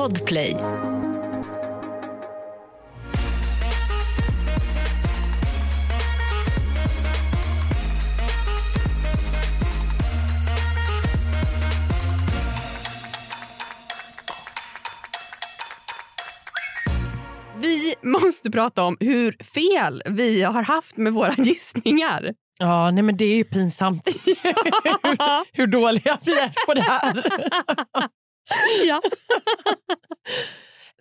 Podplay. Vi måste prata om hur fel vi har haft med våra gissningar. Ja, nej men det är ju pinsamt hur, hur dåliga vi är på det här. Ja.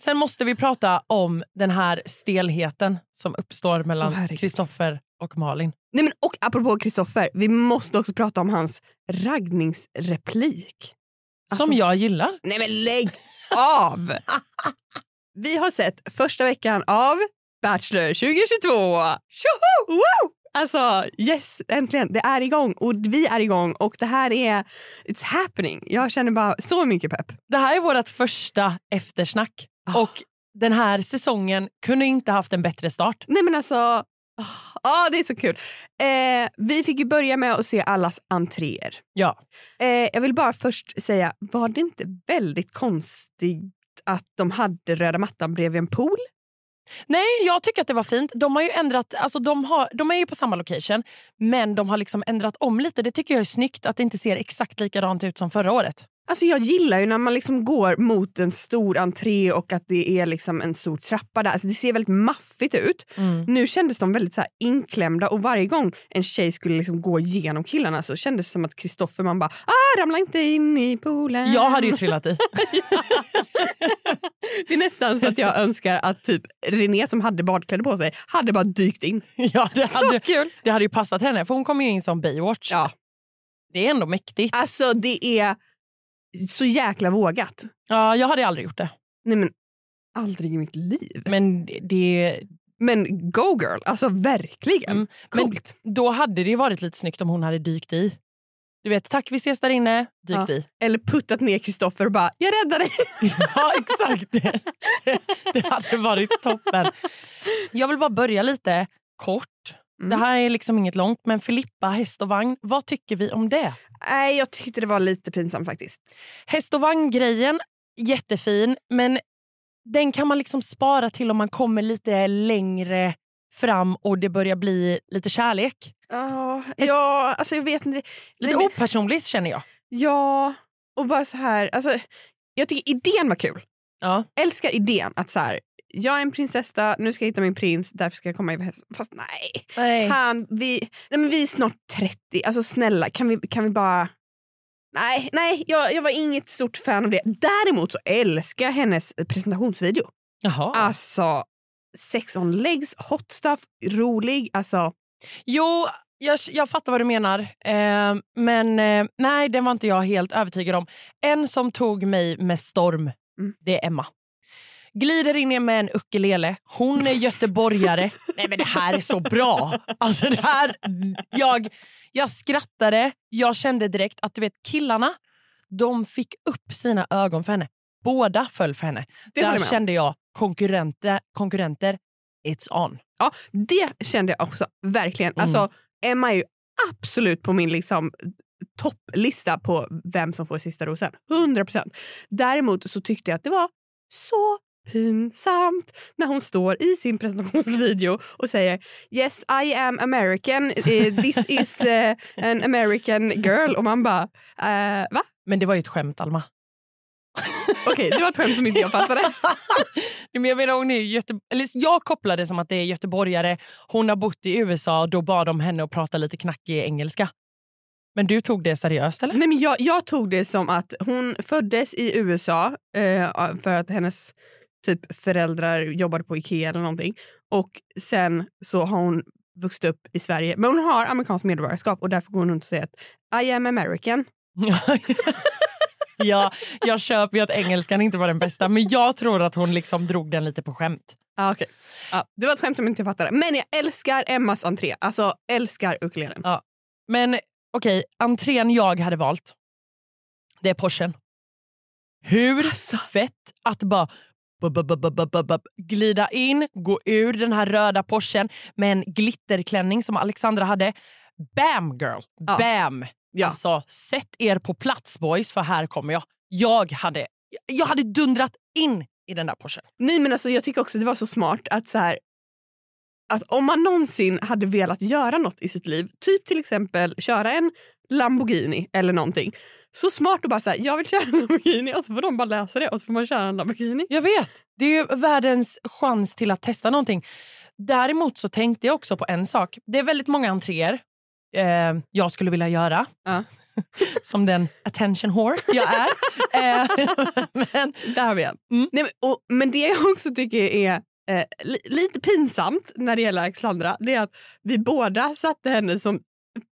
Sen måste vi prata om den här stelheten som uppstår mellan. Kristoffer och Malin. Nej, men, och apropå Kristoffer, vi måste också prata om hans raggningsreplik. Som Alltså, jag gillar. Nej men lägg av! Vi har sett första veckan av Bachelor 2022. Tjoho! Woo! Alltså yes, äntligen. Det är igång och vi är igång och det här är it's happening. Jag känner bara så mycket pepp. Det här är vårt första eftersnack. Ah. Och den här säsongen kunde inte haft en bättre start. Nej men alltså, ah, ah, det är så kul. Eh, vi fick ju börja med att se allas entréer. Ja. Eh, jag vill bara först säga, var det inte väldigt konstigt att de hade röda mattan bredvid en pool? Nej, jag tycker att det var fint. De har ju ändrat, alltså de, har, de är ju på samma location, men de har liksom ändrat om lite. Det tycker jag är snyggt att det inte ser exakt likadant ut som förra året. Alltså jag gillar ju när man liksom går mot en stor entré och att det är liksom en stor trappa där. Alltså det ser väldigt maffigt ut. Nu kändes de väldigt så inklämda och varje gång en tjej skulle liksom gå igenom killarna så kändes det som att Kristoffer man bara ah, ramla inte in i poolen. Jag hade ju trillat i. Det är nästan så att jag önskar att typ René som hade badkläder på sig hade bara dykt in. Ja, det, Så hade, kul! det hade ju passat henne, för hon kom ju in som Baywatch. Ja. Det är ändå mäktigt. Alltså det är så jäkla vågat. Ja, jag hade aldrig gjort det. Nej men aldrig i mitt liv. Men det- Men go girl, alltså verkligen. Mm, men- Coolt. då hade det varit lite snyggt om hon hade dykt i. Du vet, tack vi ses där inne, dykt Ja. i. Eller puttat ner Kristoffer och bara “jag räddar dig”. Ja, exakt. Det, det hade varit toppen. Jag vill bara börja lite kort. Mm. Det här är liksom inget långt, men Filippa, häst och vagn, vad tycker vi om det? Nej, jag tyckte det var lite pinsamt faktiskt. Häst och vagn-grejen, jättefin, men den kan man liksom spara till om man kommer lite längre fram och det börjar bli lite kärlek. Ja, ja, alltså jag vet inte. Lite Nej, opersonligt känner jag. Ja, och bara så här. Alltså, jag tycker idén var kul. Ja. Älskar idén att så här, jag är en prinsessa, nu ska jag hitta min prins, därför ska jag komma i häst. Fast nej. Nej. Fan, vi, nej men vi är snart 30, alltså snälla kan vi, kan vi bara... Nej, nej jag, jag var inget stort fan av det. Däremot så älskar jag hennes presentationsvideo. Jaha. Alltså, sex on legs, hot stuff, rolig. Alltså, Jo, jag, jag fattar vad du menar. Eh, men eh, nej, den var inte jag helt övertygad om. En som tog mig med storm, Mm. det är Emma. Glider in i med en ukulele. Hon är göteborgare. nej men det här är så bra! Alltså det här, jag, jag skrattade. Jag kände direkt att du vet killarna, de fick upp sina ögon för henne. Båda föll för henne. Det Där kände jag konkurrenter, konkurrenter, it's on. ja, det kände jag också verkligen. Mm. Alltså, Emma är ju absolut på min liksom, topplista på vem som får sista rosen. 100%. Däremot så tyckte jag att det var så pinsamt när hon står i sin presentationsvideo och säger “Yes, I am American. Eh, This is eh, an American girl” och man bara eh, “Va?” Men det var ju ett skämt, Alma. Okej, det var ett skämt som inte jag fattade. Men jag, menar, hon är Göte... Eller, jag kopplar det som att det är göteborgare. Hon har bott i USA och då bad de henne att prata lite knackig engelska. Men du tog det seriöst eller? Nej, men jag, jag tog det som att hon föddes i USA eh, för att hennes typ föräldrar jobbade på Ikea eller någonting. Och sen så har hon vuxit upp i Sverige. Men hon har amerikanskt medborgarskap och därför går hon runt och säger att I am American. ja, jag köper ju att engelskan inte var den bästa men jag tror att hon liksom drog den lite på skämt. Ah, okay. ah, det var ett skämt om jag inte fattade. Men jag älskar Emmas entré. Alltså älskar ukulelen. Ja. Men okej, entrén jag hade valt, det är Porschen. Hur fett att bara glida in, gå ur den här röda Porschen med en glitterklänning som Alexandra hade. Bam girl! Ja. Bam! Ja. Alltså, sätt er på plats boys för här kommer jag. Jag hade, jag hade dundrat in i den där Porschen. Nej men alltså jag tycker också det var så smart att så här, att om man någonsin hade velat göra något i sitt liv, typ till exempel köra en Lamborghini eller någonting. Så smart att bara säga jag vill köra en Lamborghini och så får de bara läsa det och så får man köra en Lamborghini. Jag vet. Det är världens chans till att testa någonting. Däremot så tänkte jag också på en sak. Det är väldigt många entréer eh, jag skulle vilja göra. Ja. Som den attention whore jag är. eh, men, Där har vi en. Mm. Nej, men, och, men det jag också tycker är eh, li, lite pinsamt när det gäller Alexandra det är att vi båda satte henne som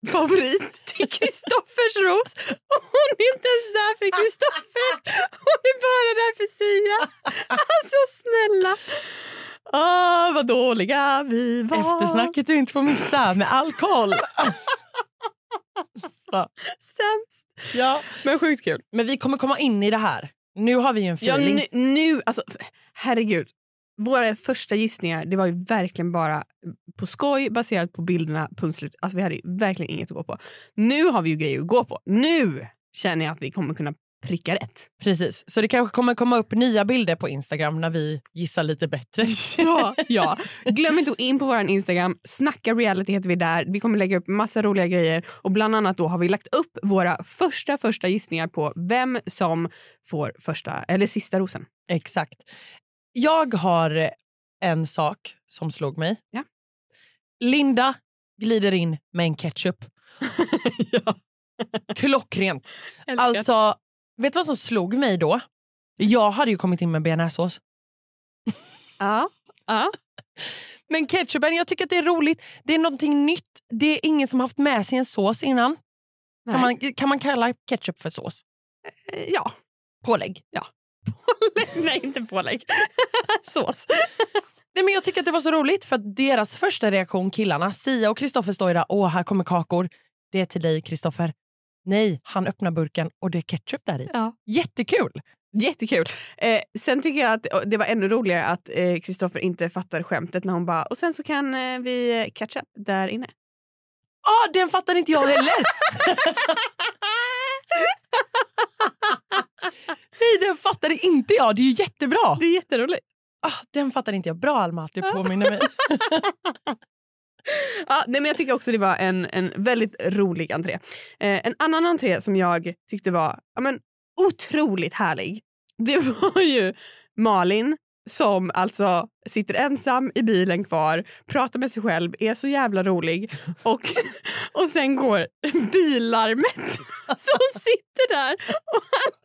favorit till Kristoffers ros. Och hon är inte ens där för Kristoffer. Hon är bara där för Sia. Alltså snälla. Åh, vad dåliga vi var. eftersnacket du inte får missa med alkohol. så, Sämst. ja. Men sjukt kul. Men vi kommer komma in i det här. Nu har vi ju en Ja, feeling. nu, nu, alltså, herregud. Våra första gissningar det var ju verkligen bara på skoj baserat på bilderna. Punkt slut. Alltså, vi hade verkligen inget att gå på. Nu har vi ju grejer att gå på. Nu känner jag att vi kommer kunna pricka rätt. Precis. Så det kanske kommer komma upp nya bilder på Instagram när vi gissar lite bättre. Ja, ja. Glöm inte att in på vår Instagram. Snacka reality heter vi där. Vi kommer lägga upp massa roliga grejer. Och Bland annat då har vi lagt upp våra första första gissningar på vem som får första eller sista rosen. Exakt. Jag har en sak som slog mig. Ja. Linda glider in med en ketchup. ja. Klockrent. Älskar. Alltså, vet du vad som slog mig då? Jag hade ju kommit in med bearnaisesås. ja. ja. Men ketchupen, jag tycker att det är roligt. Det är någonting nytt. Det är ingen som haft med sig en sås innan. Nej. Kan man, kan man kalla ketchup för sås? Eh, Ja. Pålägg. Nej, inte pålägg. Sås. Nej, men jag tycker att det var så roligt för att deras första reaktion, killarna, Sia och Kristoffer står ju där. Åh, här kommer kakor. Det är till dig, Kristoffer. Nej, han öppnar burken och det är ketchup där i. Ja. Jättekul! Jättekul. Eh, sen tycker jag att det var ännu roligare att Kristoffer inte fattar skämtet när hon bara och sen så kan eh, vi catch up där inne. Ah, den fattar inte jag heller! Nej, den fattade inte jag. Det är ju jättebra. Det är jätteroligt. Ah, den fattade inte jag. Bra, Alma, att du påminner mig. Ja, nej, men jag tycker också det var en, en väldigt rolig entré. Eh, en annan entré som jag tyckte var ja, men, otroligt härlig det var ju Malin som alltså sitter ensam i bilen kvar, pratar med sig själv, är så jävla rolig och, och sen går billarmet som sitter där och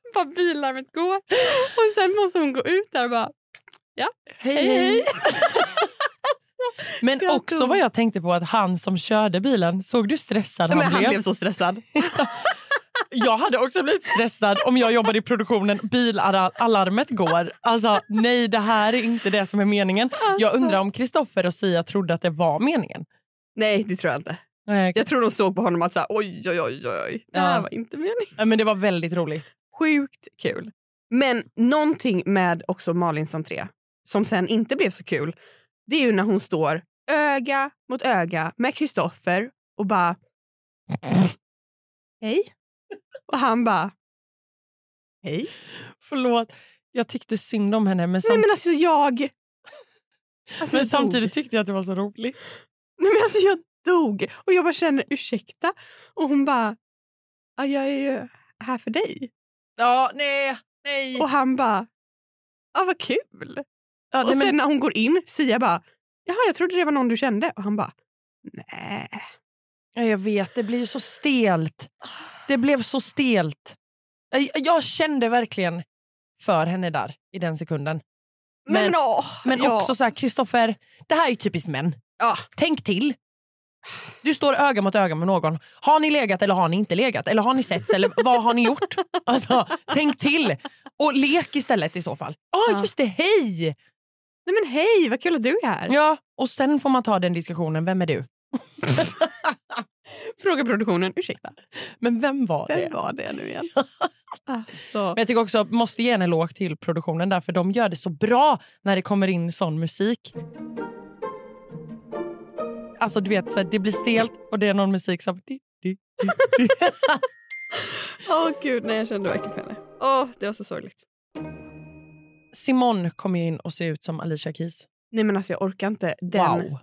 bara billarmet går och sen måste hon gå ut där och bara ja, hej hej. Men Jag också dog. vad jag tänkte på att han som körde bilen, såg du stressad Men han, han blev? blev så stressad. Jag hade också blivit stressad om jag jobbade i produktionen bilalarmet går. Alltså nej, det här är inte det som är meningen. Jag undrar om Kristoffer och Sia trodde att det var meningen. Nej, det tror jag inte. Nej, Jag tror de såg på honom att så här, oj, oj, oj, oj, det här Ja. var inte meningen. Men det var väldigt roligt. Sjukt kul. Men någonting med också Malins entré som sen inte blev så kul, det är ju när hon står öga mot öga med Kristoffer och bara hej. Och han bara hej. Förlåt, jag tyckte synd om henne men, Nej samt- men alltså jag... Alltså, men jag samtidigt tyckte jag att det var så roligt. Nej men alltså jag dog. Och jag bara känner ursäkta. Och hon bara ja, jag är ju här för dig. Ja, nej, nej. Och han bara ja vad kul. Ja, och nej, sen men, när hon går in, Sia bara jaha jag trodde det var någon du kände. Och han bara nej. ja, jag vet, det blir så stelt. Det blev så stelt. Jag, jag kände verkligen för henne där i den sekunden. Men, Men- åh, Men ja. också så här, Kristoffer, det här är ju typiskt män. Ja. Tänk till. Du står öga mot öga med någon. Har ni legat eller har ni inte legat? Eller har ni setts eller vad har ni gjort? Alltså, tänk till. Och lek istället i så fall. Ja, Ja. just det. Hej! Nej men hej vad kul att du är här. Ja, och sen får man ta den diskussionen. Vem är du? Fråga produktionen, ursäkta. Men vem var det? Vem var det nu igen? alltså. Men jag tycker också måste ge en eloge till produktionen där för de gör det så bra när det kommer in sån musik. Alltså du vet, så här, det blir stelt och det är någon musik som... Åh gud, nej jag kände verkligen för henne. Åh, det var så sorgligt. Simon kommer ju in och ser ut som Alicia Keys. Nej men alltså jag orkar inte den, Wow.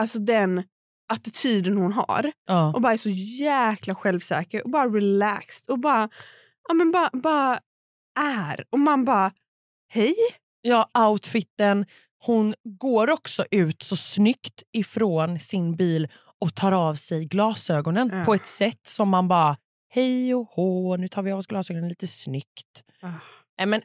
alltså den attityden hon har. Ja. Och bara är så jäkla självsäker och bara relaxed och bara, ja, men bara, bara är. Och man bara, hej? ja, outfiten. Hon går också ut så snyggt ifrån sin bil och tar av sig glasögonen Ja. på ett sätt som man bara, hej och hå, nu tar vi av oss glasögonen lite snyggt. Ah. Nej, men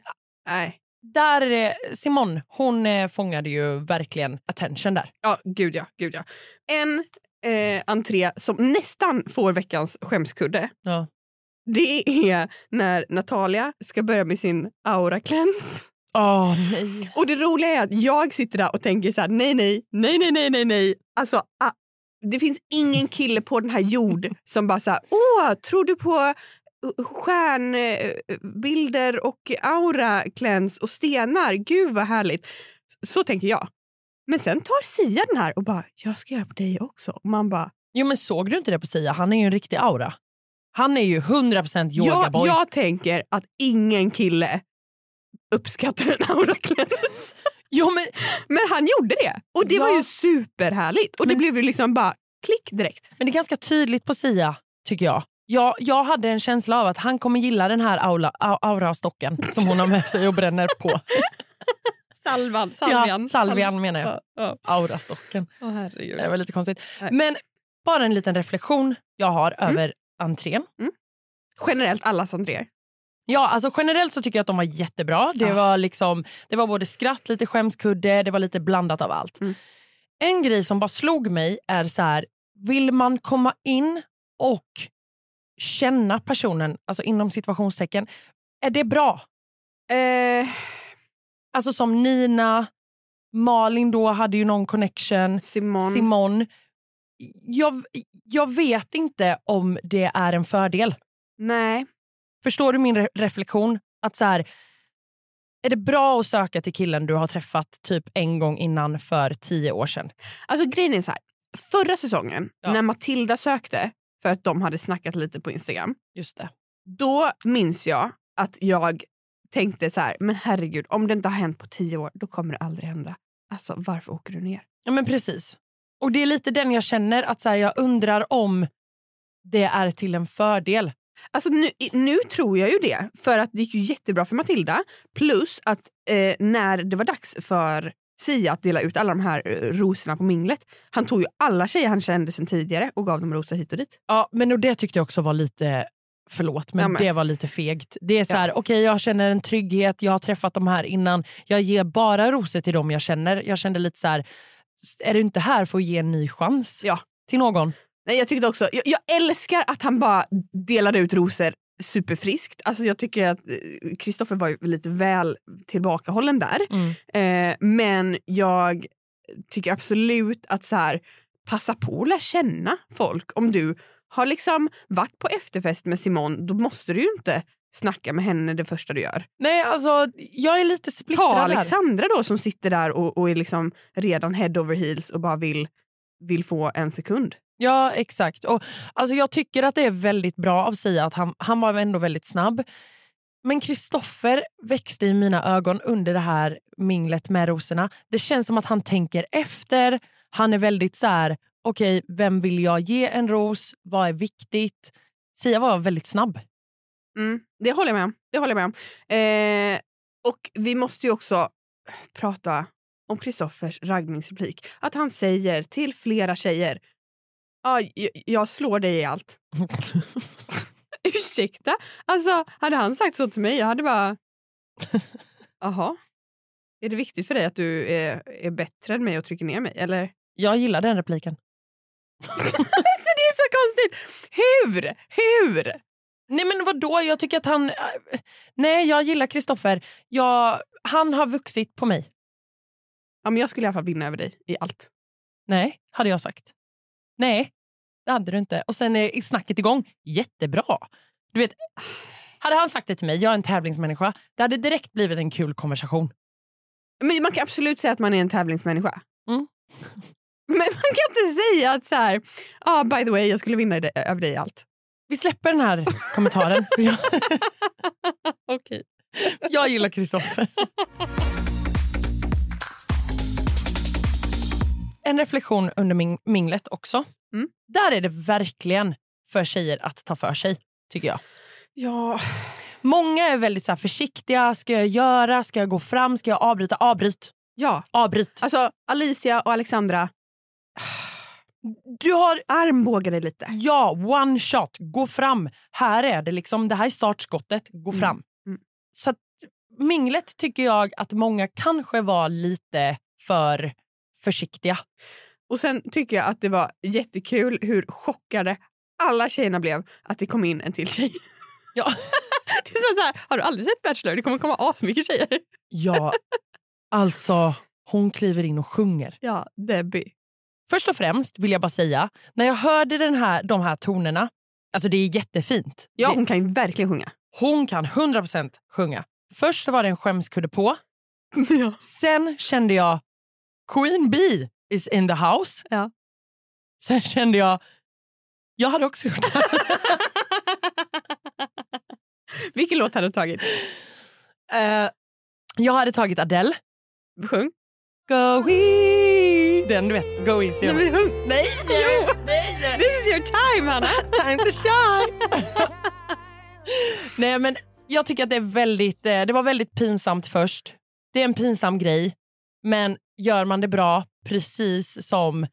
Nej. där, är det- Simon, hon eh, fångade ju verkligen attention där. Ja, gud ja. Gud ja. En eh, entré som nästan får veckans skämskudde Ja. det är när Natalia ska börja med sin aura cleanse. Åh nej. Och det roliga är att jag sitter där och tänker så här: nej, nej, nej, nej, nej, nej, nej. Alltså, ah, det finns ingen kille på den här jord som bara så här, åh, tror du på stjärnbilder och aura cleanse och stenar? Gud vad härligt. Så tänker jag. Men sen tar Sia den här och bara, jag ska göra på dig också. Och man bara, Jo men såg du inte det på Sia? Han är ju en riktig aura. Han är ju 100% jag, yogaboy. jag tänker att ingen kille uppskattar en aura cleanse. Jo, men, Men han gjorde det och det var Ja. ju superhärligt. Och det Men- blev ju liksom bara klick direkt. men det är ganska tydligt på Sia, tycker jag. jag. Jag hade en känsla av att han kommer gilla den här aula, au- aura-stocken som hon har med sig och bränner på. Salvan. Ja, salvian menar jag. Ja, ja. Aurastocken. Åh, herregud. Det var lite konstigt. Nej. Men bara en liten reflektion jag har över entrén. Generellt allas entréer. Ja, alltså generellt så tycker jag att de var jättebra. Det, Ja. var, liksom, det var både skratt, lite skämskudde, det var lite blandat av allt. Mm. En grej som bara slog mig är så här, vill man komma in och känna personen, alltså inom situationstecken, är det bra? Eh, Alltså som Nina, Malin då hade ju någon connection, Simon. Simon. Jag, jag vet inte om det är en fördel. Nej. Förstår du min re- reflektion? Att så här, är det bra att söka till killen du har träffat typ en gång innan för tio år sedan? Alltså grejen är så här. Förra säsongen Ja. när Matilda sökte för att de hade snackat lite på Instagram. Just det. Då minns jag att jag tänkte så här, men herregud om det inte har hänt på tio år då kommer det aldrig hända. Alltså varför åker du ner? Ja men precis. Och det är lite den jag känner, att så här, jag undrar om det är till en fördel. Alltså nu, nu tror jag ju det, för att det gick ju jättebra för Matilda. Plus att eh, när det var dags för Sia att dela ut alla de här eh, rosorna på minglet, han tog ju alla tjejer han kände sen tidigare och gav dem rosor hit och dit. Ja, men och det tyckte jag också var lite, förlåt, men, Ja, men- det var lite fegt. Det är så Ja. här, okej jag känner en trygghet, jag har träffat de här innan, jag ger bara rosor till dem jag känner. Jag kände lite så här, är du inte här för att ge en ny chans Ja. till någon? Nej, jag, tyckte också, jag, jag älskar att han bara delade ut rosor superfriskt. Alltså jag tycker att eh, Kristoffer var lite väl tillbakahållen där. Mm. Eh, men jag tycker absolut att så här, passa på att lära känna folk. Om du har liksom varit på efterfest med Simon då måste du ju inte snacka med henne det första du gör. Nej, alltså jag är lite splittrad Ta här. Alexandra då som sitter där och, och är liksom redan head over heels och bara vill, vill få en sekund. Ja, exakt. Och, alltså, jag tycker att det är väldigt bra av Sia att han, han var ändå väldigt snabb. Men Kristoffer växte i mina ögon under det här minglet med rosorna. Det känns som att han tänker efter. Han är väldigt så här, okej, vem vill jag ge en ros? Vad är viktigt? Sia var väldigt snabb. Mm, det håller jag med om. Det håller jag med. Eh, och vi måste ju också prata om Kristoffers raggningsreplik. Att han säger till flera tjejer ah, jag, slår dig i allt. Ursäkta? Alltså, hade han sagt så till mig, jag hade bara... Jaha. Är det viktigt för dig att du är, är bättre än mig och trycker ner mig? Eller? Jag gillar den repliken. det är så konstigt! Hur? Hur? Nej men vadå, jag tycker att han... äh, Nej, jag gillar Kristoffer. Jag... Han har vuxit på mig. Ja, men jag skulle i alla fall vinna över dig i allt. Nej, hade jag sagt. Nej, det hade du inte. Och sen är snacket igång. Jättebra. Du vet, hade han sagt det till mig, jag är en tävlingsmänniska, det hade direkt blivit en kul konversation. Men man kan absolut säga att man är en tävlingsmänniska. Mm. Men man kan inte säga att så här, ah, by the way, jag skulle vinna över dig i allt. Vi släpper den här kommentaren. Okej. jag gillar Kristoffer. En reflektion under min, minglet också. Mm. Där är det verkligen för tjejer att ta för sig, tycker jag. Ja, Många är väldigt så försiktiga. Ska jag göra? Ska jag gå fram? Ska jag avbryta? Avbryt. ja. Avbryt. Alltså Alicia och Alexandra, Du har armbåga dig lite. Ja, one shot. Gå fram. Här är det liksom, det här är startskottet. Gå Mm. fram. Mm. Så att, minglet tycker jag att många kanske var lite för försiktiga. Och sen tycker jag att det var jättekul hur chockade alla tjejerna blev att det kom in en till tjej. Ja. det är så här, har du aldrig sett Bachelor? Det kommer komma asmycket tjejer. Ja, alltså hon kliver in och sjunger. Ja, Debbie. Först och främst vill jag bara säga, när jag hörde den här, de här tonerna, alltså det är jättefint. Ja, det, hon kan ju verkligen sjunga. hon kan 100% sjunga. Först var det en skämskudde på. Ja. Sen kände jag Queen Bee is in the house. Ja. Sen kände jag, jag hade också gjort det. Vilken låt hade du tagit? Eh, jag hade tagit Adele. Sjung. Go we. Den du vet, Go easy. Nej, men. Nej, jo, nej. This is your time, Hanna. Time to shine. nej men jag tycker att det är väldigt, eh, det var väldigt pinsamt först. Det är en pinsam grej. Men gör man det bra, precis som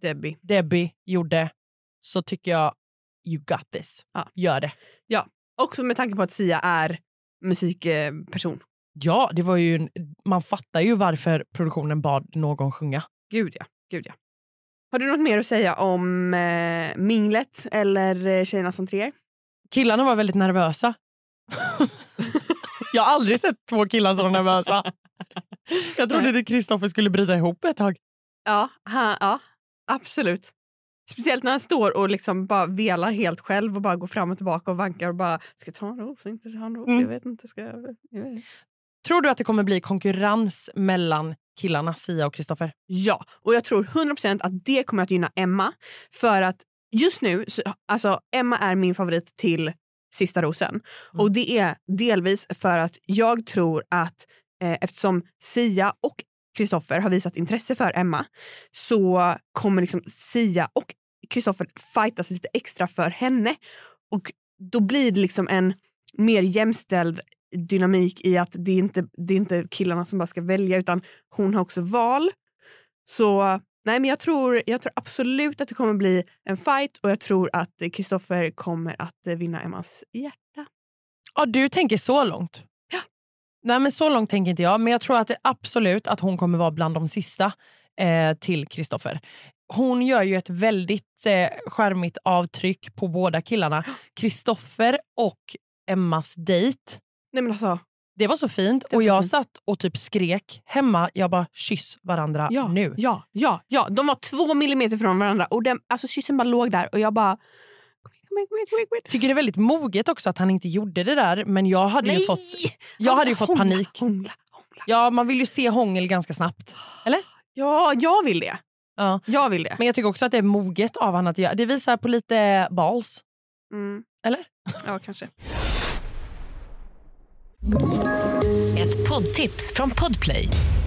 Debbie. Debbie gjorde, så tycker jag you got this. Ja. Gör det. Också med tanke på att Sia är musikperson. Ja, det var ju en, man fattar ju varför produktionen bad någon sjunga. Gud ja. Gud ja. Har du något mer att säga om eh, minglet eller eh, tjejernas entréer? Killarna var väldigt nervösa. jag har aldrig sett två killar så nervösa. Jag trodde att Kristoffer skulle bryta ihop ett tag. Ja, ha, ja, absolut. Speciellt när han står och liksom bara velar helt själv och bara går fram och tillbaka och vankar och bara ska jag ta en ros, inte ta en ros, Mm. jag vet inte. Ska jag... jag. Tror du att det kommer bli konkurrens mellan killarna Sia och Kristoffer? Ja, och jag tror 100% att det kommer att gynna Emma. För att just nu, så, alltså Emma är min favorit till Sista rosen. Och det är delvis för att jag tror att eh, eftersom Sia och Kristoffer har visat intresse för Emma så kommer liksom Sia och Kristoffer fightas lite extra för henne. Och då blir det liksom en mer jämställd dynamik i att det är inte det är inte killarna som bara ska välja utan hon har också val. Så nej men jag tror, jag tror absolut att det kommer bli en fight och jag tror att Kristoffer kommer att vinna Emmas hjärta. Ja, du tänker så långt? Nej, men så långt tänker inte jag. Men jag tror att det absolut att hon kommer vara bland de sista eh, till Kristoffer. Hon gör ju ett väldigt eh, skärmigt avtryck på båda killarna. Kristoffer och Emmas dejt. Nej men alltså, Det var så fint. Var och så jag fint. satt och typ skrek hemma. Jag bara kyss varandra ja, nu. ja, ja, ja. De var två millimeter från varandra och den, alltså, kyssen bara låg där och jag bara... Tycker det är väldigt moget också att han inte gjorde det där. Men jag hade ju fått, jag Alltså, hade ju fått hångla, panik. Hångla, hångla. Ja, man vill ju se hångel ganska snabbt. Eller? Ja, jag vill det. Ja. Jag vill det. Men jag tycker också att det är moget av honom att göra. Det visar på lite balls. Mm. Eller? Ja, kanske. Ett poddtips från Podplay.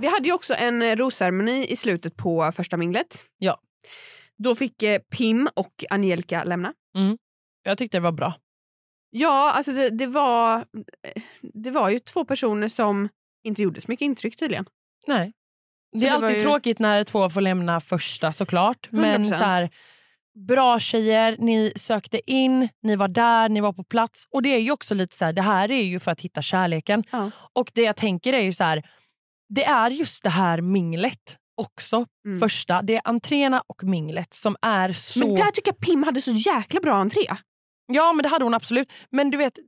Vi hade ju också en eh, rosceremoni i slutet på första minglet. Ja. Då fick eh, Pim och Angelica lämna. Jag tyckte det var bra. Ja, alltså det, det, var, eh, det var ju två personer som inte gjorde så mycket intryck tydligen. Nej. Det är det var alltid ju- tråkigt när två får lämna första såklart. Men 100%. så här, bra tjejer, ni sökte in, ni var där, ni var på plats. Och det är ju också lite så här, det här är ju för att hitta kärleken. Ja. Och det jag tänker är ju så här, det är just det här minglet också. Mm. Första, det är entréerna och minglet som är så... Men där tycker jag Pim hade så jäkla bra entré. Ja, men det hade hon absolut. Men du vet,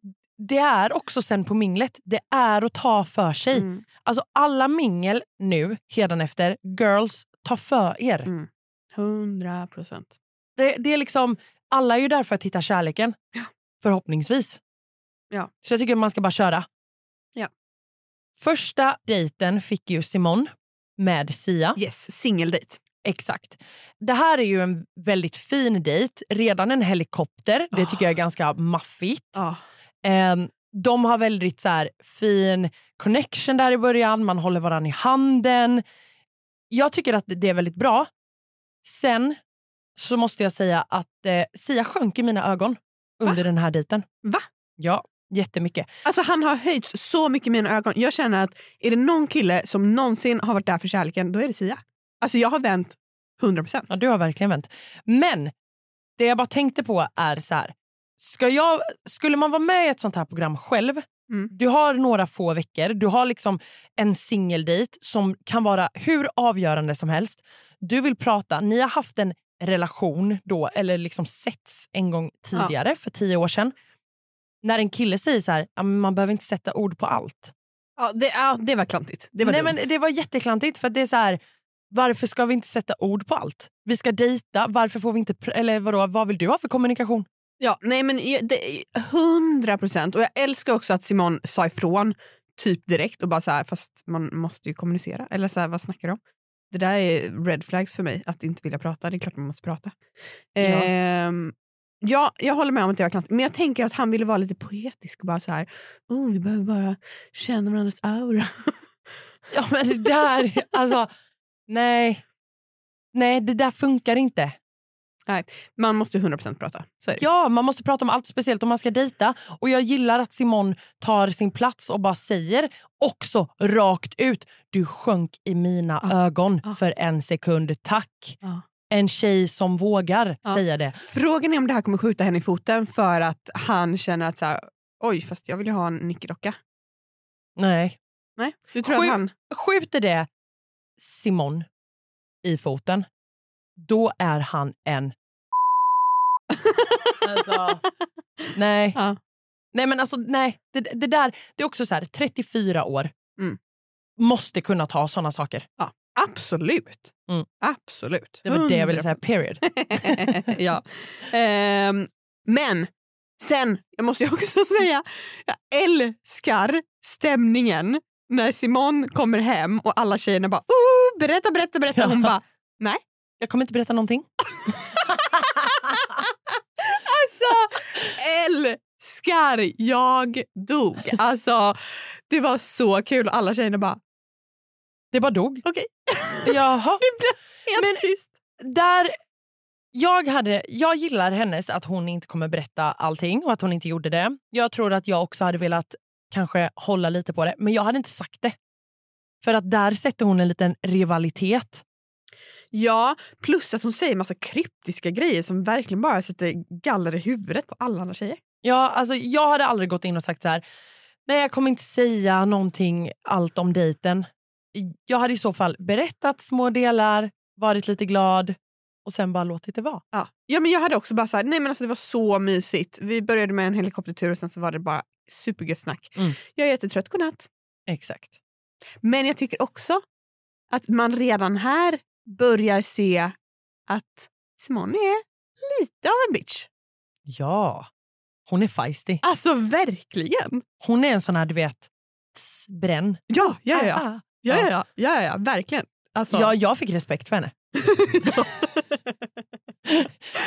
det är också sen på minglet, det är att ta för sig. Mm. Alltså alla mingel nu, efter girls, ta för er. Mm. 100 procent. Det, det är liksom, alla är ju där för att hitta kärleken. Ja. Förhoppningsvis. Ja. Så jag tycker man ska bara köra. Första dejten fick ju Simon med Sia. Yes, singeldejt. Exakt. Det här är ju en väldigt fin dejt. Redan en helikopter. Det tycker jag är ganska maffigt. Ehm, de har väldigt så här, fin connection där i början. Man håller varandra i handen. Jag tycker att det är väldigt bra. Sen så måste jag säga att eh, Sia sjönk i mina ögon under den här dejten. Va? Ja, jättemycket. Alltså han har höjts så mycket i mina ögon. Jag känner att är det någon kille som någonsin har varit där för kärleken, då är det Sia. Alltså jag har vänt 100 procent. Ja, du har verkligen vänt. Men det jag bara tänkte på är så här. Ska jag, skulle man vara med i ett sånt här program själv, Mm. du har några få veckor, du har liksom en singeldejt som kan vara hur avgörande som helst. Du vill prata, ni har haft en relation då, eller liksom setts en gång tidigare för tio år sedan. När en kille säger så här, "Ja, men man behöver inte sätta ord på allt. Ja, det, ja, det var klantigt. Det var Nej, dumt. men det var jätteklantigt för det är så här, varför ska vi inte sätta ord på allt? Vi ska dejta, varför får vi inte, eller vadå, vad vill du ha för kommunikation? Ja, nej men 100 procent. Och jag älskar också att Simon sa ifrån typ direkt och bara så här, fast man måste ju kommunicera. Eller så här, vad snackar du om? Det där är red flags för mig, att inte vilja prata. Det är klart man måste prata. Ja. Ehm, ja, jag håller med om att det var klantigt. Men jag tänker att han ville vara lite poetisk och bara så här, oh, vi behöver bara känna varandras aura. Ja men det där, alltså nej. Nej det där funkar inte. Man måste 100 procent prata. Ja man måste prata om allt speciellt om man ska dejta. Och jag gillar att Simon tar sin plats och bara säger också rakt ut. Du sjönk i mina Ja. ögon Ja. för en sekund. Tack. Ja. En tjej som vågar Ja. säga det. Frågan är om det här kommer skjuta henne i foten för att han känner att så här, oj fast jag vill ju ha en nickedocka. Nej. Nej, du tror Sju- att han... Skjuter det Simon i foten, då är han en... alltså, nej. Ja. Nej men alltså nej, det, det där, det är också så här 34 år. Mm. Måste kunna ta såna saker. Absolut. Mm. Absolut. Det var det jag ville säga, 100%. period. ja. Ehm, men sen, jag måste ju också säga, jag älskar stämningen när Simon kommer hem och alla tjejerna bara oh, berätta, berätta, berätta. Ja. Hon bara Jag kommer inte berätta någonting. alltså älskar jag dog. Alltså det var så kul och alla tjejerna bara Det bara dog. okej. Jaha. Helt Men- tyst. Där, jag, hade, jag gillar hennes att hon inte kommer berätta allting och att hon inte gjorde det. Jag tror att jag också hade velat kanske hålla lite på det, men jag hade inte sagt det. För att där sätter hon en liten rivalitet. Ja, plus att hon säger massa kryptiska grejer som verkligen bara sätter galler i huvudet på alla andra tjejer. Ja, alltså, jag hade aldrig gått in och sagt så här. Nej, jag kommer inte säga någonting allt om dejten. Jag hade i så fall berättat små delar, varit lite glad och sen bara låtit det vara. Ja. ja men jag hade också bara så här, nej men alltså det var så mysigt. Vi började med en helikoptertur och sen så var det bara supergött snack. Mm. Jag är jättetrött, godnatt. Exakt. Men jag tycker också att man redan här börjar se att Simone är lite av en bitch. Ja, hon är feisty. Alltså verkligen. Hon är en sån här, du vet, tss, bränn. Ja, ja, ja. Ah, ah. Ja, ja, ja, ja, ja verkligen. Alltså, Ja, jag fick respekt för henne.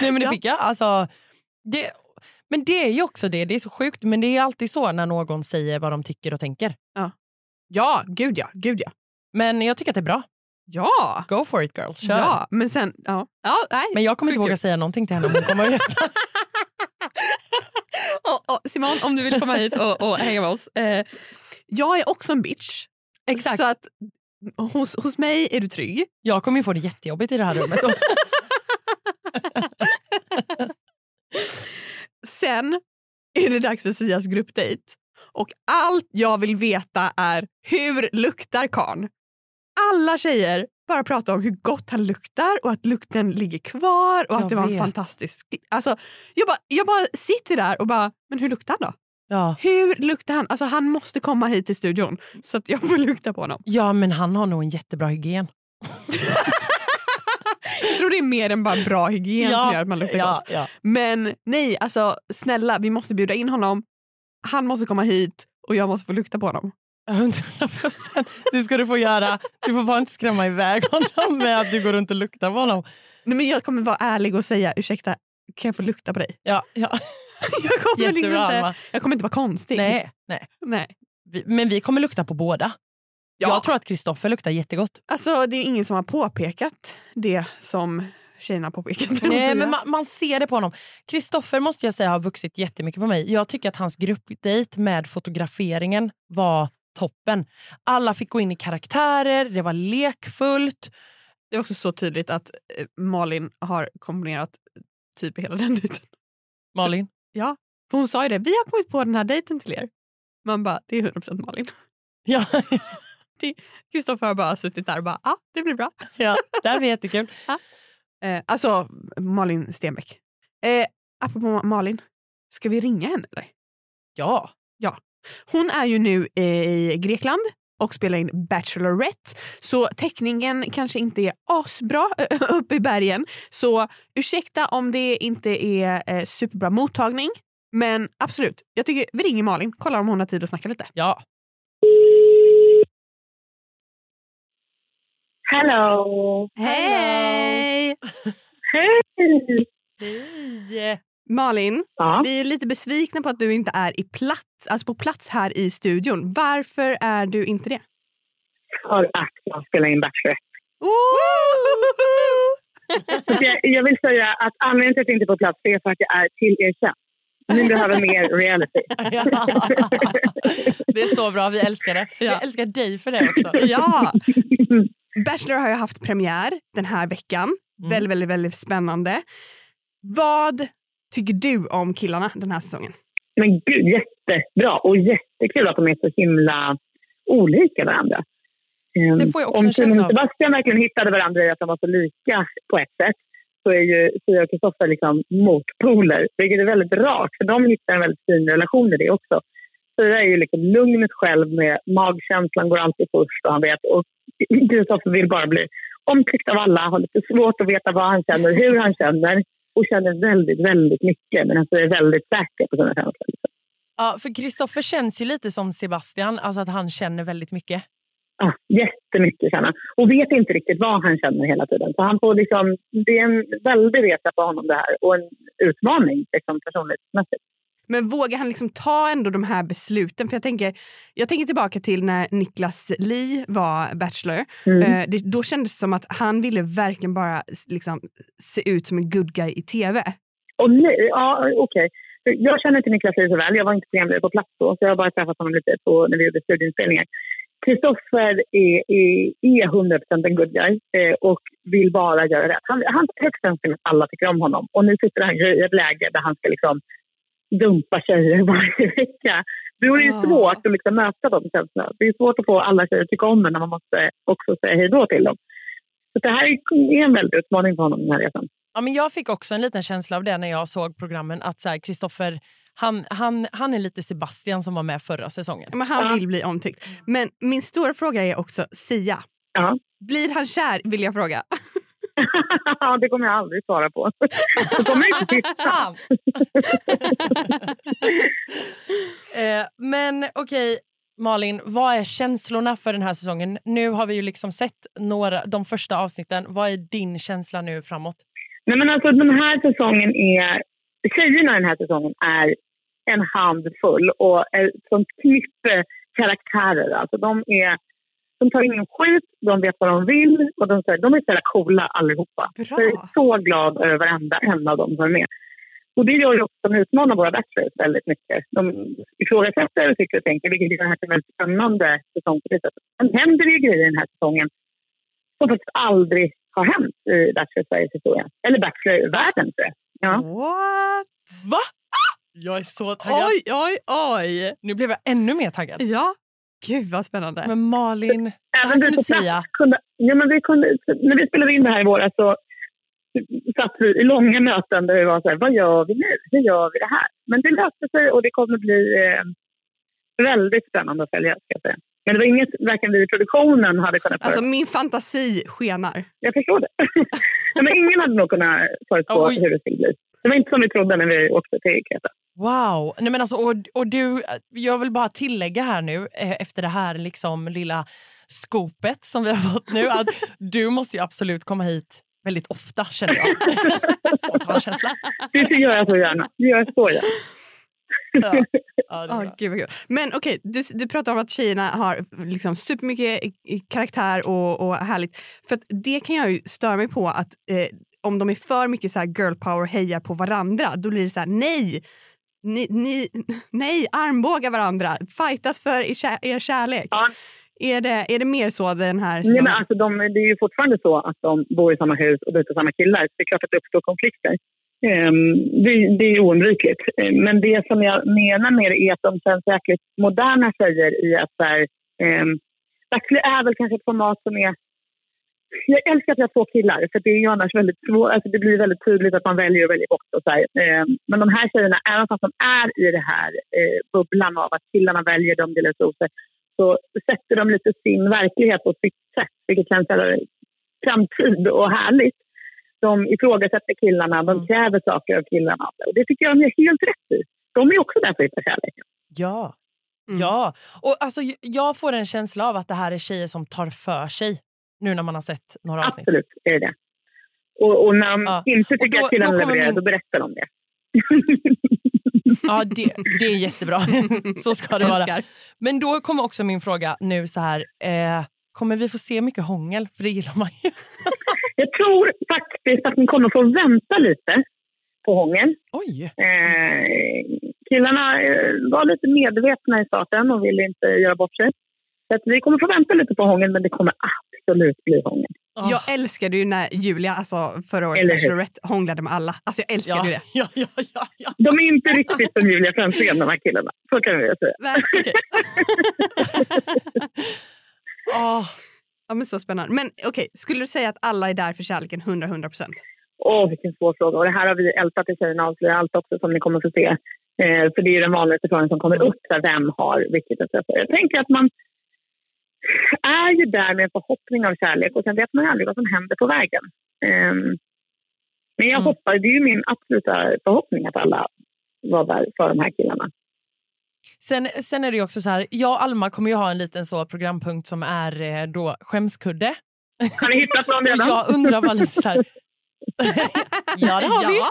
Nej men det Ja. fick jag. Alltså, det, men det är ju också det, det är så sjukt men det är alltid så när någon säger vad de tycker och tänker. ja, gud ja, gud ja. Men jag tycker att det är bra. Ja, Go for it girl, kör. ja men sen, ja. ja nej. Men jag kommer inte våga säga någonting till henne om hon kommer och gästa. och, och, Simon, om du vill komma hit och, och hänga med oss. Eh, jag är också en bitch. Exakt. Så att hos, hos mig är du trygg. Jag kommer ju få det jättejobbigt i det här rummet. Sen är det dags för Sias gruppdate. Och allt jag vill veta är hur luktar karn? Alla tjejer bara pratar om hur gott han luktar och att lukten ligger kvar och Jag att det var vet. fantastisk... Alltså, jag, bara, jag bara sitter där och bara, men hur luktar han då? Ja. Hur luktar han? Alltså han måste komma hit till studion så att jag får lukta på honom. ja men han har nog en jättebra hygien. Jag tror det är mer än bara bra hygien som gör att man luktar ja, gott. ja. Men nej, alltså snälla vi måste bjuda in honom. Han måste komma hit och jag måste få lukta på honom. 100 procent. Det ska du få göra. Du får bara inte skrämma iväg honom med att du går runt och luktar på honom. Nej, men jag kommer vara ärlig och säga ursäkta, kan jag få lukta på dig? Ja, ja. Jag kommer, liksom inte, jag kommer inte vara konstig. Nej, nej. nej. Vi, men vi kommer lukta på båda. Ja. Jag tror att Kristoffer luktar jättegott. Alltså det är ingen som har påpekat det som tjejerna påpekat. Nej, men man, man ser det på honom. Kristoffer måste jag säga har vuxit jättemycket på mig. Jag tycker att hans gruppdate med fotograferingen var toppen. Alla fick gå in i karaktärer, det var lekfullt. Det är också så tydligt att eh, Malin har komponerat typ hela den dejten. Malin? Ja, för hon sa ju det. Vi har kommit på den här dejten till er. Man bara, det är 100% Malin. Ja, Kristoffer har bara suttit där och bara, ja ah, det blir bra. ja det här blir jättekul. Eh, alltså Malin Stenbeck. Eh, apropå Ma- Malin, ska vi ringa henne eller? Ja. Hon är ju nu i Grekland och spelar in Bachelorette. Så täckningen kanske inte är asbra uppe i bergen. Så ursäkta om det inte är eh, superbra mottagning. Men absolut, jag tycker vi ringer Malin, kollar om hon har tid att snacka lite. ja. Hello! Hej! Hej! Hej! Malin, Ja. vi är lite besvikna på att du inte är i plats, alltså på plats här i studion. Varför är du inte det? För att jag spelar in Bachelorette. Jag, jag vill säga att anledningen till att jag inte är på plats är för att jag är tillerkänd. Ni behöver mer reality. Ja. Det är så bra, vi älskar det. Ja. Vi älskar dig för det också. ja! Bachelor har ju haft premiär den här veckan. Mm. Väldigt, väldigt, väldigt spännande. Vad tycker du om killarna den här säsongen? Men gud, jättebra och jättekul att de är så himla olika varandra. Ehm, Det får jag också Om Simon och Sebastian verkligen hittade varandra i att de var så lika på ett sätt så är ju Sia och Kristoffer liksom motpoler, vilket är väldigt rart för de hittar en väldigt fin relation i det också. Sia är ju liksom lugnet själv med magkänslan går alltid först och han vet och Kristoffer vill bara bli omtyckt av alla, har lite svårt att veta vad han känner, hur han känner och känner väldigt, väldigt mycket men alltså är väldigt säker på sina känslor. Liksom. Ja, för Kristoffer känns ju lite som Sebastian, alltså att han känner väldigt mycket. Ja, jättemycket känner han. Och vet inte riktigt vad han känner hela tiden. Så han får liksom, det är en väldig resa på honom det här och en utmaning liksom, personlighetsmässigt. Men vågar han liksom ta ändå de här besluten? För jag tänker, jag tänker tillbaka till när Niklas Li var Bachelor. Mm. Eh, det, då kändes det som att han ville verkligen bara liksom, se ut som en good guy i tv. Och nej, ja, okej. Jag känner inte Niklas Lie så väl. Jag var inte programledare på plats då, så jag har bara träffat honom lite på, när vi gjorde studieinspelningar. Kristoffer är, är, är 100% en good guy eh, och vill bara göra rätt. Han, han högst önskar att alla tycker om honom. Och nu sitter han i ett läge där han ska liksom dumpa tjejer varje vecka. Då är det ju Ja. svårt att liksom möta de känslorna. Det är svårt att få alla tjejer att tycka om en när man måste också säga hej då till dem. Så det här är en väldig utmaning för honom den här resan. Ja, men jag fick också en liten känsla av det när jag såg programmen. Att Kristoffer, han, han, han är lite Sebastian som var med förra säsongen. Men han Ja. vill bli omtyckt. Men min stora fråga är också Sia. Ja. Blir han kär vill jag fråga. det kommer jag aldrig svara på. Så kommer jag inte titta. Eh, men okej, Malin, vad är känslorna för den här säsongen? Nu har vi ju liksom sett några, de första avsnitten. Vad är din känsla nu framåt? Nej, men alltså, den här säsongen är... Tjejerna den här säsongen är en handfull och ett sånt knippe karaktärer. Alltså, de, är, de tar ingen skit, de vet vad de vill och de, de är så jävla coola allihopa. Bra. Jag är så glad över varenda en av dem som är med. Och det gör ju också att de utmanar våra bachelors väldigt mycket. De ifrågasätter och tycker och tänker, vilket gör det här till en väldigt spännande säsong på det sättet. Sen händer det ju grejer den här säsongen som faktiskt aldrig har hänt i Bachelor Sveriges historia. Eller Bachelor-världen, tror jag. Ja. What? Va? Jag är så taggad. Oj, oj, oj. Nu blev jag ännu mer taggad. Ja. Gud vad spännande. Men Malin, så här Även kan du säga. kunde, ja, men vi kunde, när vi spelade in det här i våras så satt vi i långa möten där vi var så här, vad gör vi nu? Hur gör vi det här? Men det löste sig och det kommer bli eh, väldigt spännande att följa, ska jag säga. Men det var inget varken vi i produktionen hade kunnat Alltså förutspå. min fantasi skenar. Jag förstår det. Nej, men ingen hade nog kunnat förutspå hur det skulle bli. Det var inte som vi trodde när vi åkte till Kreta. Wow! Nej, men alltså, och, och du, jag vill bara tillägga här nu eh, efter det här liksom lilla skopet som vi har fått nu att du måste ju absolut komma hit väldigt ofta känner jag. Spontan känsla. Det gör jag så gärna. Det gör jag så gärna. Ja. Ja, bra. gud kul. Men okej, du, du pratar om att tjejerna har liksom supermycket i karaktär och, och härligt. För det kan jag ju störa mig på att eh, om de är för mycket så här girl power och hejar på varandra, då blir det så här nej. Ni, ni, nej, armbåga varandra. Fightas för er, kär, er kärlek. Ja. Är, det, är det mer så den här Nej, men alltså, de, det är ju fortfarande så att de bor i samma hus och dejtar samma killar. Det är klart att det uppstår konflikter. Ehm, det, det är oundvikligt. Ehm, Men det som jag menar med det är att de känns jäkligt moderna tjejer i att så här, um, Bachelor är väl kanske ett format som är... Jag älskar att vi har två killar, för det är ju annars väldigt svårt. Alltså det blir väldigt tydligt att man väljer och väljer bort. Och så här. Ehm, men de här tjejerna, även fast de är i det här eh, bubblan av att killarna väljer dem, delar ut rosor, så sätter de lite sin verklighet på sitt sätt, vilket känns framtid och härligt. De ifrågasätter killarna, de kräver saker av killarna. Och det tycker jag de gör helt rätt i. De är också där för att hitta kärleken. Ja. Mm. ja. Och alltså, jag får en känsla av att det här är tjejer som tar för sig nu när man har sett några avsnitt. Absolut, är det. Och, och när de Ja. inte tycker då- att killarna levererar, min- då berättar de det. Ja, det, det är jättebra. så ska det vara. Men då kommer också min fråga nu så här. Eh, kommer vi få se mycket hångel? För det gillar man ju. Jag tror faktiskt att ni kommer få vänta lite på hångel. Oj! Eh, killarna eh, var lite medvetna i starten och ville inte göra bort sig. Så att vi kommer få vänta lite på hångel, men det kommer absolut bli hångel. Oh. Jag älskade ju när Julia, alltså förra året, Eller hur? Bachelorette, hånglade med alla. Alltså jag älskade ja. det. Ja, ja, ja, ja. De är inte riktigt som Julia Franzén, de här killarna. Så kan vi säga. Nej, Ja, men så spännande. Men okej, skulle du säga att alla är där för kärleken 100-100 procent? Åh, vilken svår fråga. Och det här har vi ältat i Tjejerna avslöjar allt också som ni kommer få se. Eh, för det är ju den vanligaste frågan som kommer upp. Så här, vem har vilket intresse? Jag tänker att man är ju där med en förhoppning av kärlek och sen vet man ju aldrig vad som händer på vägen. Ehm, men jag Mm. hoppas, det är ju min absoluta förhoppning att alla var där för de här killarna. Sen, sen är det ju också så här, jag och Alma kommer ju ha en liten så programpunkt som är eh, då skämskudde. Har ni hittat någon redan? Jag undrar bara lite så här... ja, det har vi. Ja.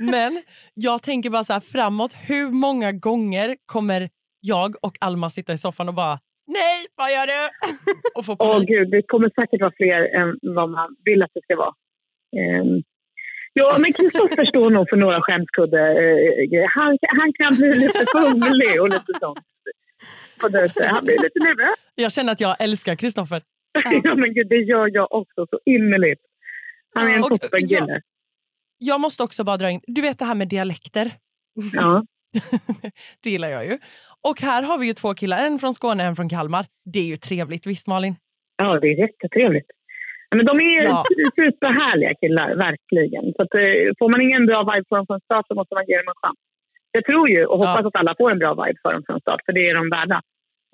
Men jag tänker bara så här framåt. Hur många gånger kommer jag och Alma sitta i soffan och bara nej, vad gör du? Och få Åh gud, det kommer säkert vara fler än vad man vill att det ska vara. Ehm, ja, men Kristoffer står nog för några skämskudde. Uh, han, han kan bli lite fumlig och lite sånt. Han blir lite nervös. Jag känner att jag älskar Kristoffer. Ja. men gud, det gör jag också så innerligt. Han är en toppenkille. Jag måste också bara dra in, du vet det här med dialekter. Ja. det gillar jag ju. Och här har vi ju två killar, en från Skåne en från Kalmar. Det är ju trevligt, visst Malin? ja, det är jättetrevligt. Men de är Ja. superhärliga killar, verkligen. Så att, eh, får man ingen bra vibe dem från start så måste man ge dem en chans. Jag tror ju och hoppas Ja. att alla får en bra vibe för dem från start, för det är de värda.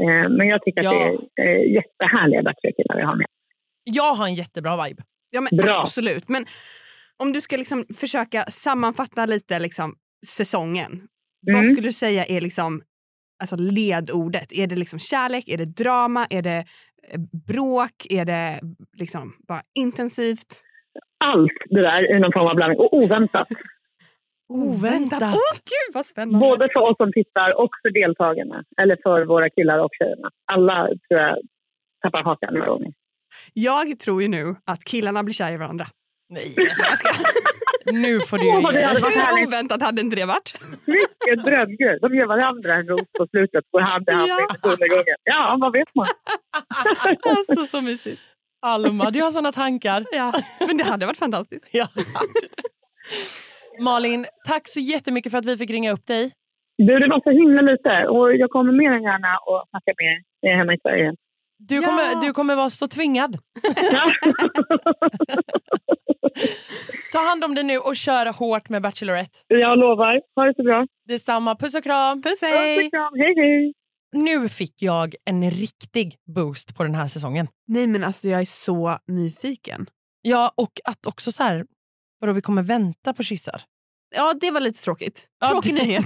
Eh, Men jag tycker att Ja. det är eh, jättehärliga Bachelor-killar vi har med. Jag har en jättebra vibe. Ja, men Bra. Absolut. Men om du ska liksom försöka sammanfatta lite liksom, säsongen. Vad Mm. skulle du säga är liksom, alltså, ledordet? Är det liksom kärlek? Är det drama? Är det eh, bråk? Är det liksom bara intensivt? Allt det där i någon form av blandning. Och oväntat. Oväntat. Åh gud vad spännande! Både för oss som tittar och för deltagarna. Eller för våra killar och tjejerna. Alla tror jag tappar hakan några gånger. Jag tror ju nu att killarna blir kära i varandra. Nej, jag ska. Nu får du ju varit Hur oväntat hade inte det varit? Vilken drömgrej. De ger varandra en ros på slutet. Går hand i hand Ja. undergången. Ja, vad vet man? Alltså så mysigt. Alma, du har såna tankar. Ja, men det hade varit fantastiskt. Ja. Malin, tack så jättemycket för att vi fick ringa upp dig. Du, det var så himla lite. Och jag kommer mer än gärna och snacka med er hemma i Sverige. Du Ja. kommer, du kommer vara så tvingad. Ta hand om dig nu och kör hårt med Bachelorette. jag lovar. Ha det så bra. Detsamma. Puss och kram. Puss Puss hej! och kram. Hej, hej. nu fick jag en riktig boost på den här säsongen. Nej men alltså jag är så nyfiken. Ja, och att också så här, vadå vi kommer vänta på kyssar. Ja det var lite tråkigt. Ja, Tråkig det- nyhet.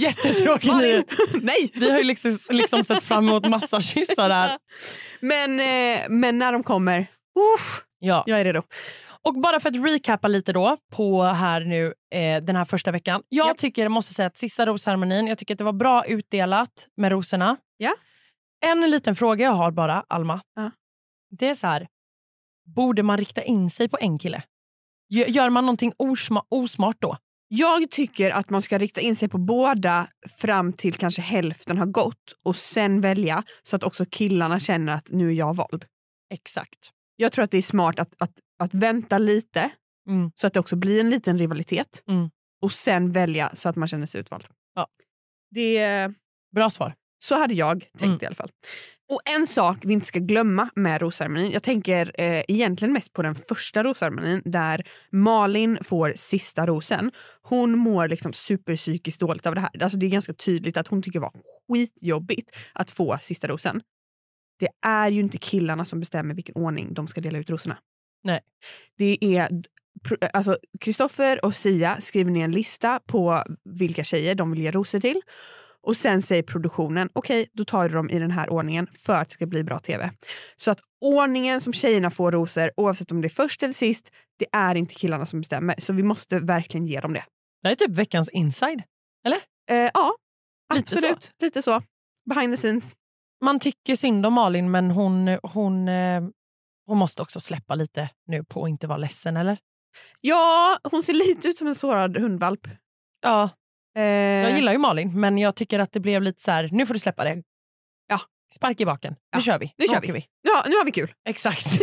Jättetråkig nyhet. Nej! Vi har ju liksom, liksom sett fram emot massa kyssar där. Men, eh, men när de kommer, usch, Ja. jag är redo. Och bara för att recappa lite då på här nu eh, den här första veckan. Jag Japp. tycker, måste säga att sista rosceremonin, jag tycker att det var bra utdelat med rosorna. Ja. En liten fråga jag har bara, Alma. Ja. Det är så här, borde man rikta in sig på en kille? Gö- Gör man någonting osma- osmart då? Jag tycker att man ska rikta in sig på båda fram till kanske hälften har gått och sen välja så att också killarna känner att nu är jag vald. Exakt. Jag tror att det är smart att, att, att vänta lite Mm. så att det också blir en liten rivalitet Mm. och sen välja så att man känner sig utvald. Ja. Det, Bra svar. så hade jag tänkt Mm. i alla fall. Och en sak vi inte ska glömma med rosceremonin, jag tänker eh, egentligen mest på den första rosceremonin där Malin får sista rosen. Hon mår liksom superpsykiskt dåligt av det här. Alltså det är ganska tydligt att hon tycker det var skitjobbigt att få sista rosen. Det är ju inte killarna som bestämmer vilken ordning de ska dela ut rosorna. Nej. Det är alltså Kristoffer och Sia skriver ner en lista på vilka tjejer de vill ge rosor till. Och sen säger produktionen, okej då tar du dem i den här ordningen för att det ska bli bra tv. Så att ordningen som tjejerna får rosor, oavsett om det är först eller sist, det är inte killarna som bestämmer. Så vi måste verkligen ge dem det. Det här är typ veckans inside. Eh, ja, Lite absolut. Lite så. Behind the scenes. Man tycker synd om Malin men hon, hon, eh, hon måste också släppa lite nu på att inte vara ledsen eller? Ja, hon ser lite ut som en sårad hundvalp. Ja, jag gillar ju Malin men jag tycker att det blev lite så här, nu får du släppa det. Ja. Spark i baken. Nu Ja, kör vi. nu kör åker vi. Ja, nu har vi kul. Exakt.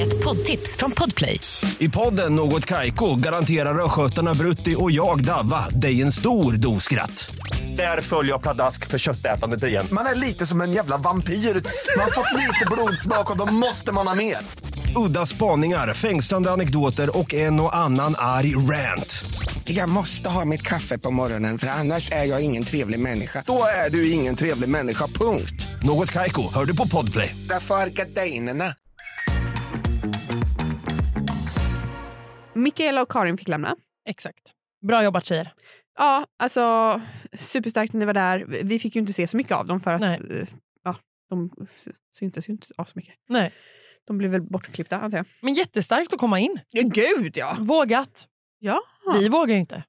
Ett poddtips från Podplay. I podden Något Kaiko garanterar östgötarna Brutti och jag, Davva, dig en stor dos skratt. Där följer jag pladask för köttätandet igen. Man är lite som en jävla vampyr. Man har fått lite blodsmak och då måste man ha mer. Udda spaningar, fängslande anekdoter och en och annan arg rant. Jag måste ha mitt kaffe på morgonen för annars är jag ingen trevlig människa. Då är du ingen trevlig människa, punkt. Något Kaiko, hör du på Podplay. Därför är gardinerna. Mikaela och Karin fick lämna. Exakt. Bra jobbat tjejer. Ja, alltså superstarkt när ni var där. Vi fick ju inte se så mycket av dem för att Nej. eh, ja, de syntes ju inte så mycket. Nej. De blev väl bortklippta antar jag. Men jättestarkt att komma in. Ja, gud ja! Vågat. ja. Vi vågar ju inte.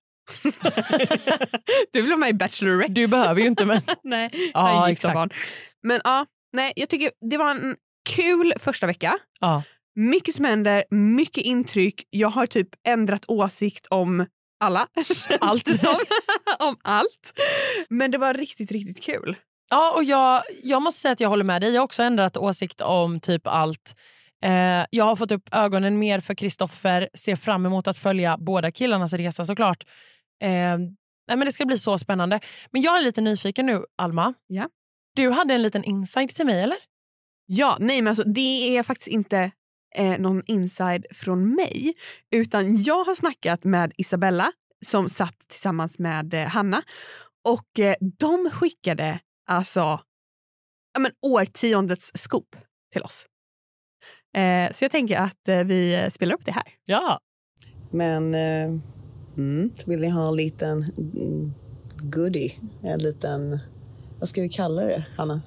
du vill vara med i Bachelorette. Du behöver ju inte men. nej, Ja, jag är exakt. barn. Men ja, nej, jag tycker det var en kul första vecka. Ja. Mycket som händer, mycket intryck. Jag har typ ändrat åsikt om alla. känns Allt. det som. om allt. Men det var riktigt, riktigt kul. Ja, och jag, jag måste säga att jag håller med dig. Jag har också ändrat åsikt om typ allt. Eh, jag har fått upp ögonen mer för Kristoffer, ser fram emot att följa båda killarnas resa såklart. Eh, nej, men det ska bli så spännande. Men jag är lite nyfiken nu, Alma. Ja. Du hade en liten insight till mig, eller? Ja, nej men alltså, det är faktiskt inte eh, någon inside från mig. Utan jag har snackat med Isabella som satt tillsammans med eh, Hanna. Och eh, de skickade alltså ja, men, årtiondets scoop till oss. Eh, så jag tänker att eh, vi spelar upp det här. Ja. Men eh, mm, vill ni ha en liten goodie? En liten, vad ska vi kalla det, Hanna?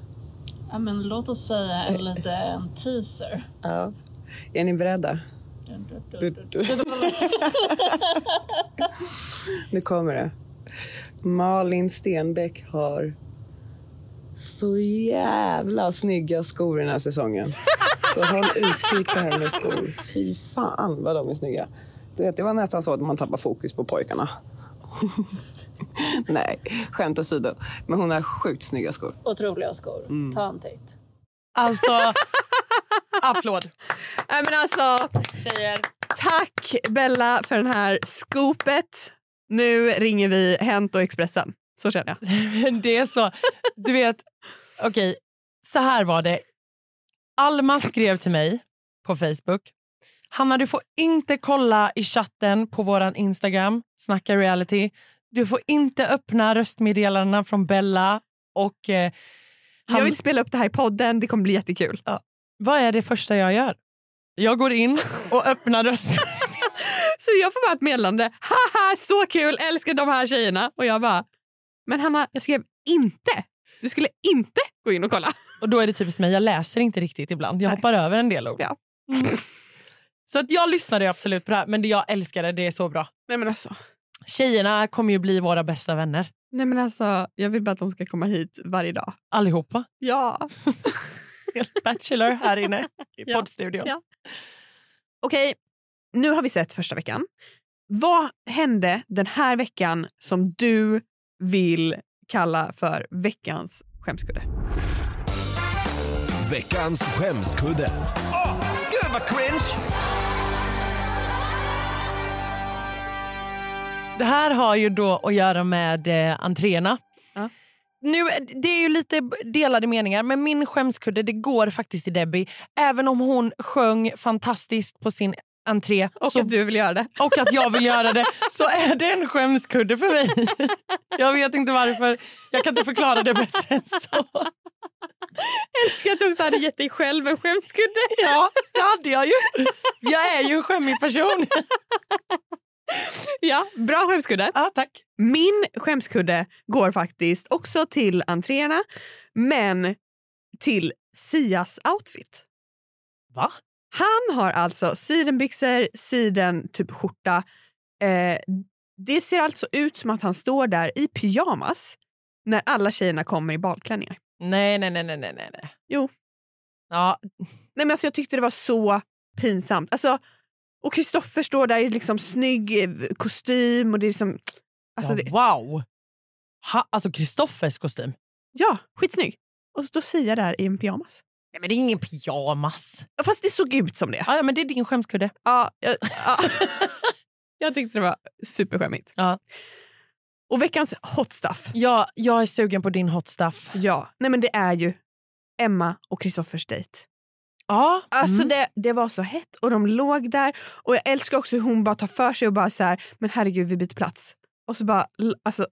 Ja, men låt oss säga en liten teaser. Ja. Är ni beredda? Nu kommer det. Malin Stenbeck har så jävla snygga skor den här säsongen. Så håll utkik på hennes skor. Fy fan vad de är snygga. Du vet, det var nästan så att man tappar fokus på pojkarna. Nej, skämt åsido. Men hon har sjukt snygga skor. Otroliga skor. Mm. Ta en titt. Alltså, applåd. Nej, men alltså, Tjejer. tack Bella för den här scoopet. Nu ringer vi Hänt och Expressen. Så känner jag. Men det är så, du vet, okej, så här var det. Alma skrev till mig på Facebook Hanna, du får inte kolla i chatten på vår Instagram, Snacka reality. Du får inte öppna röstmeddelandena från Bella. Och, eh, Jag vill spela upp det här i podden, det kommer bli jättekul. Ja. Vad är det första jag gör? Jag går in och öppnar röstmeddelandet. Så jag får bara ett meddelande. Haha, så kul, älskar de här tjejerna. Och jag bara, men Hanna, jag skrev inte. Du skulle inte gå in och kolla. Och då är det typiskt mig, jag läser inte riktigt ibland. Jag Nej. hoppar över en del ord. Ja. Så att jag lyssnade absolut på det här, men det jag älskar det, det är så bra. Nej men alltså. Tjejerna kommer ju bli våra bästa vänner. Nej men alltså, jag vill bara att de ska komma hit varje dag. Allihopa. Ja. Bachelor här inne i Ja. poddstudion. Ja. Okej, nu har vi sett första veckan. Vad hände den här veckan som du vill kalla för veckans skämskudde? Veckans skämskudde. Åh, gud vad cringe! Det här har ju då att göra med eh, entréerna. Ja. Nu, det är ju lite delade meningar, men min skämskudde det går faktiskt till Debbie. Även om hon sjöng fantastiskt på sin entré Och så, att du vill göra det. och att jag vill göra det, så är det en skämskudde för mig. Jag vet inte varför. Jag kan inte förklara det bättre än så. älskar att du också hade gett dig själv en skämskudde. Ja, det hade jag ju. Jag är ju en skämmig person. Ja, bra skämskudde. Ja, tack. Min skämskudde går faktiskt också till entréerna, men till Sias outfit. Va? Han har alltså sidenbyxor, siden typ skjorta. Eh, det ser alltså ut som att han står där i pyjamas när alla tjejerna kommer i balklänningar. Nej, nej, nej, nej, nej, nej. Jo. Ja, Nej, men alltså, jag tyckte det var så pinsamt. Alltså, och Kristoffer står där i liksom snygg eh, kostym. och det är liksom... Alltså, ja, det, wow. Ha, alltså Kristoffers kostym. ja, skitsnygg. Och så säger jag där i en pyjamas. Nej, men det är ingen pyjamas. Fast det såg ut som det. Ja, ja, men det är din skämskudde. Ja, jag, ja. jag tyckte det var superskämmigt. Ja. Och veckans hot stuff. Ja, jag är sugen på din hot stuff. Ja, nej men det är ju Emma och Kristoffers dejt. Ja, Alltså mm. det, det var så hett och de låg där och jag älskar också hur hon bara tar för sig och bara så här, men herregud vi byter plats. Och så bara alltså,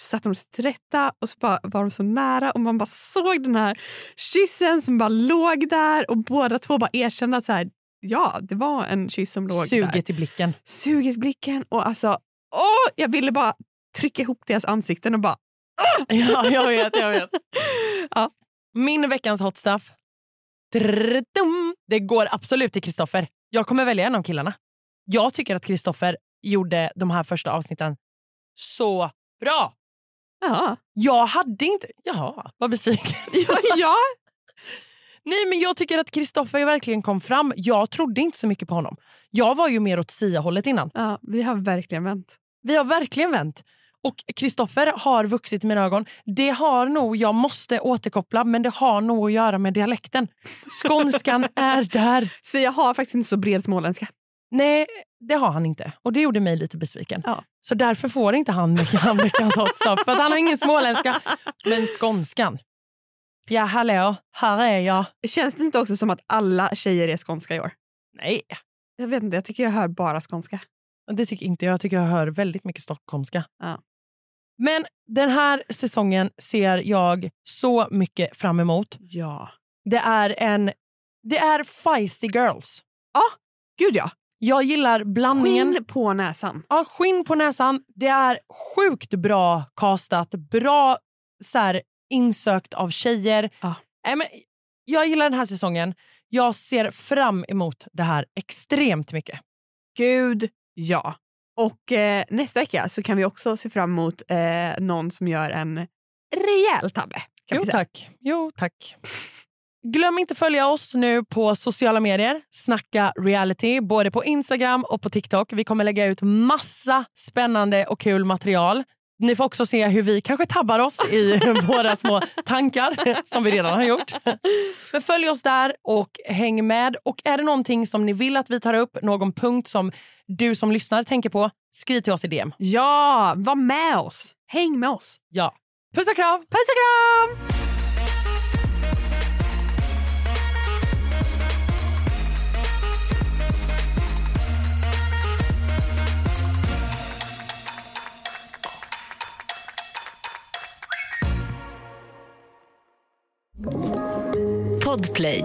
satte de sig till rätta och så bara var de så nära och man bara såg den här kyssen som bara låg där och båda två bara erkände att så här, ja det var en kyss som låg där. Suget i blicken. Suget i blicken och alltså åh, jag ville bara trycka ihop deras ansikten och bara Ja, jag vet. Jag vet. Ja. Min veckans hot stuff. Det går absolut till Kristoffer. Jag kommer välja en av killarna. Jag tycker att Kristoffer gjorde de här första avsnitten så bra. Ja. Jag hade inte... Jaha, vad besviken. ja, ja. Nej, men jag tycker att Kristoffer verkligen kom fram. Jag trodde inte så mycket på honom. Jag var ju mer åt Sia-hållet innan. ja, vi har verkligen vänt. Vi har verkligen vänt. Och Kristoffer har vuxit i mina ögon. Det har nog, jag måste återkoppla, men det har nog att göra med dialekten. Skånskan är där. Jag har faktiskt inte så bred småländska. Nej, det har han inte. Och det gjorde mig lite besviken. Ja. Så därför får inte han veckans hot stuff. För att han har ingen småländska. Men skånskan. Ja, hallå, här är jag. Känns det inte också som att alla tjejer är skånska i år? Nej, Jag vet inte, jag tycker jag hör bara skånska. det tycker inte jag. Jag tycker jag hör väldigt mycket stockholmska. Ja. Men den här säsongen ser jag så mycket fram emot. Ja. Det är en... Det är feisty girls. Gud ja. Jag gillar blandningen. Skinn på näsan. Ja, skinn på näsan. Det är sjukt bra castat. Bra så här, insökt av tjejer. Ja. Nej, men, jag gillar den här säsongen. Jag ser fram emot det här extremt mycket. Gud ja. Och eh, nästa vecka så kan vi också se fram emot eh, någon som gör en rejäl tabbe. Jo tack. jo tack. Glöm inte följa oss nu på sociala medier. Snacka reality, både på Instagram och på TikTok. Vi kommer lägga ut massa spännande och kul material. Ni får också se hur vi kanske tabbar oss i våra små tankar som vi redan har gjort. Men följ oss där och häng med. Och är det någonting som ni vill att vi tar upp, någon punkt som du som lyssnar tänker på, skriv till oss i DM. Ja, var med oss. Häng med oss. Ja. Puss och kram! Puss och kram! Podplay.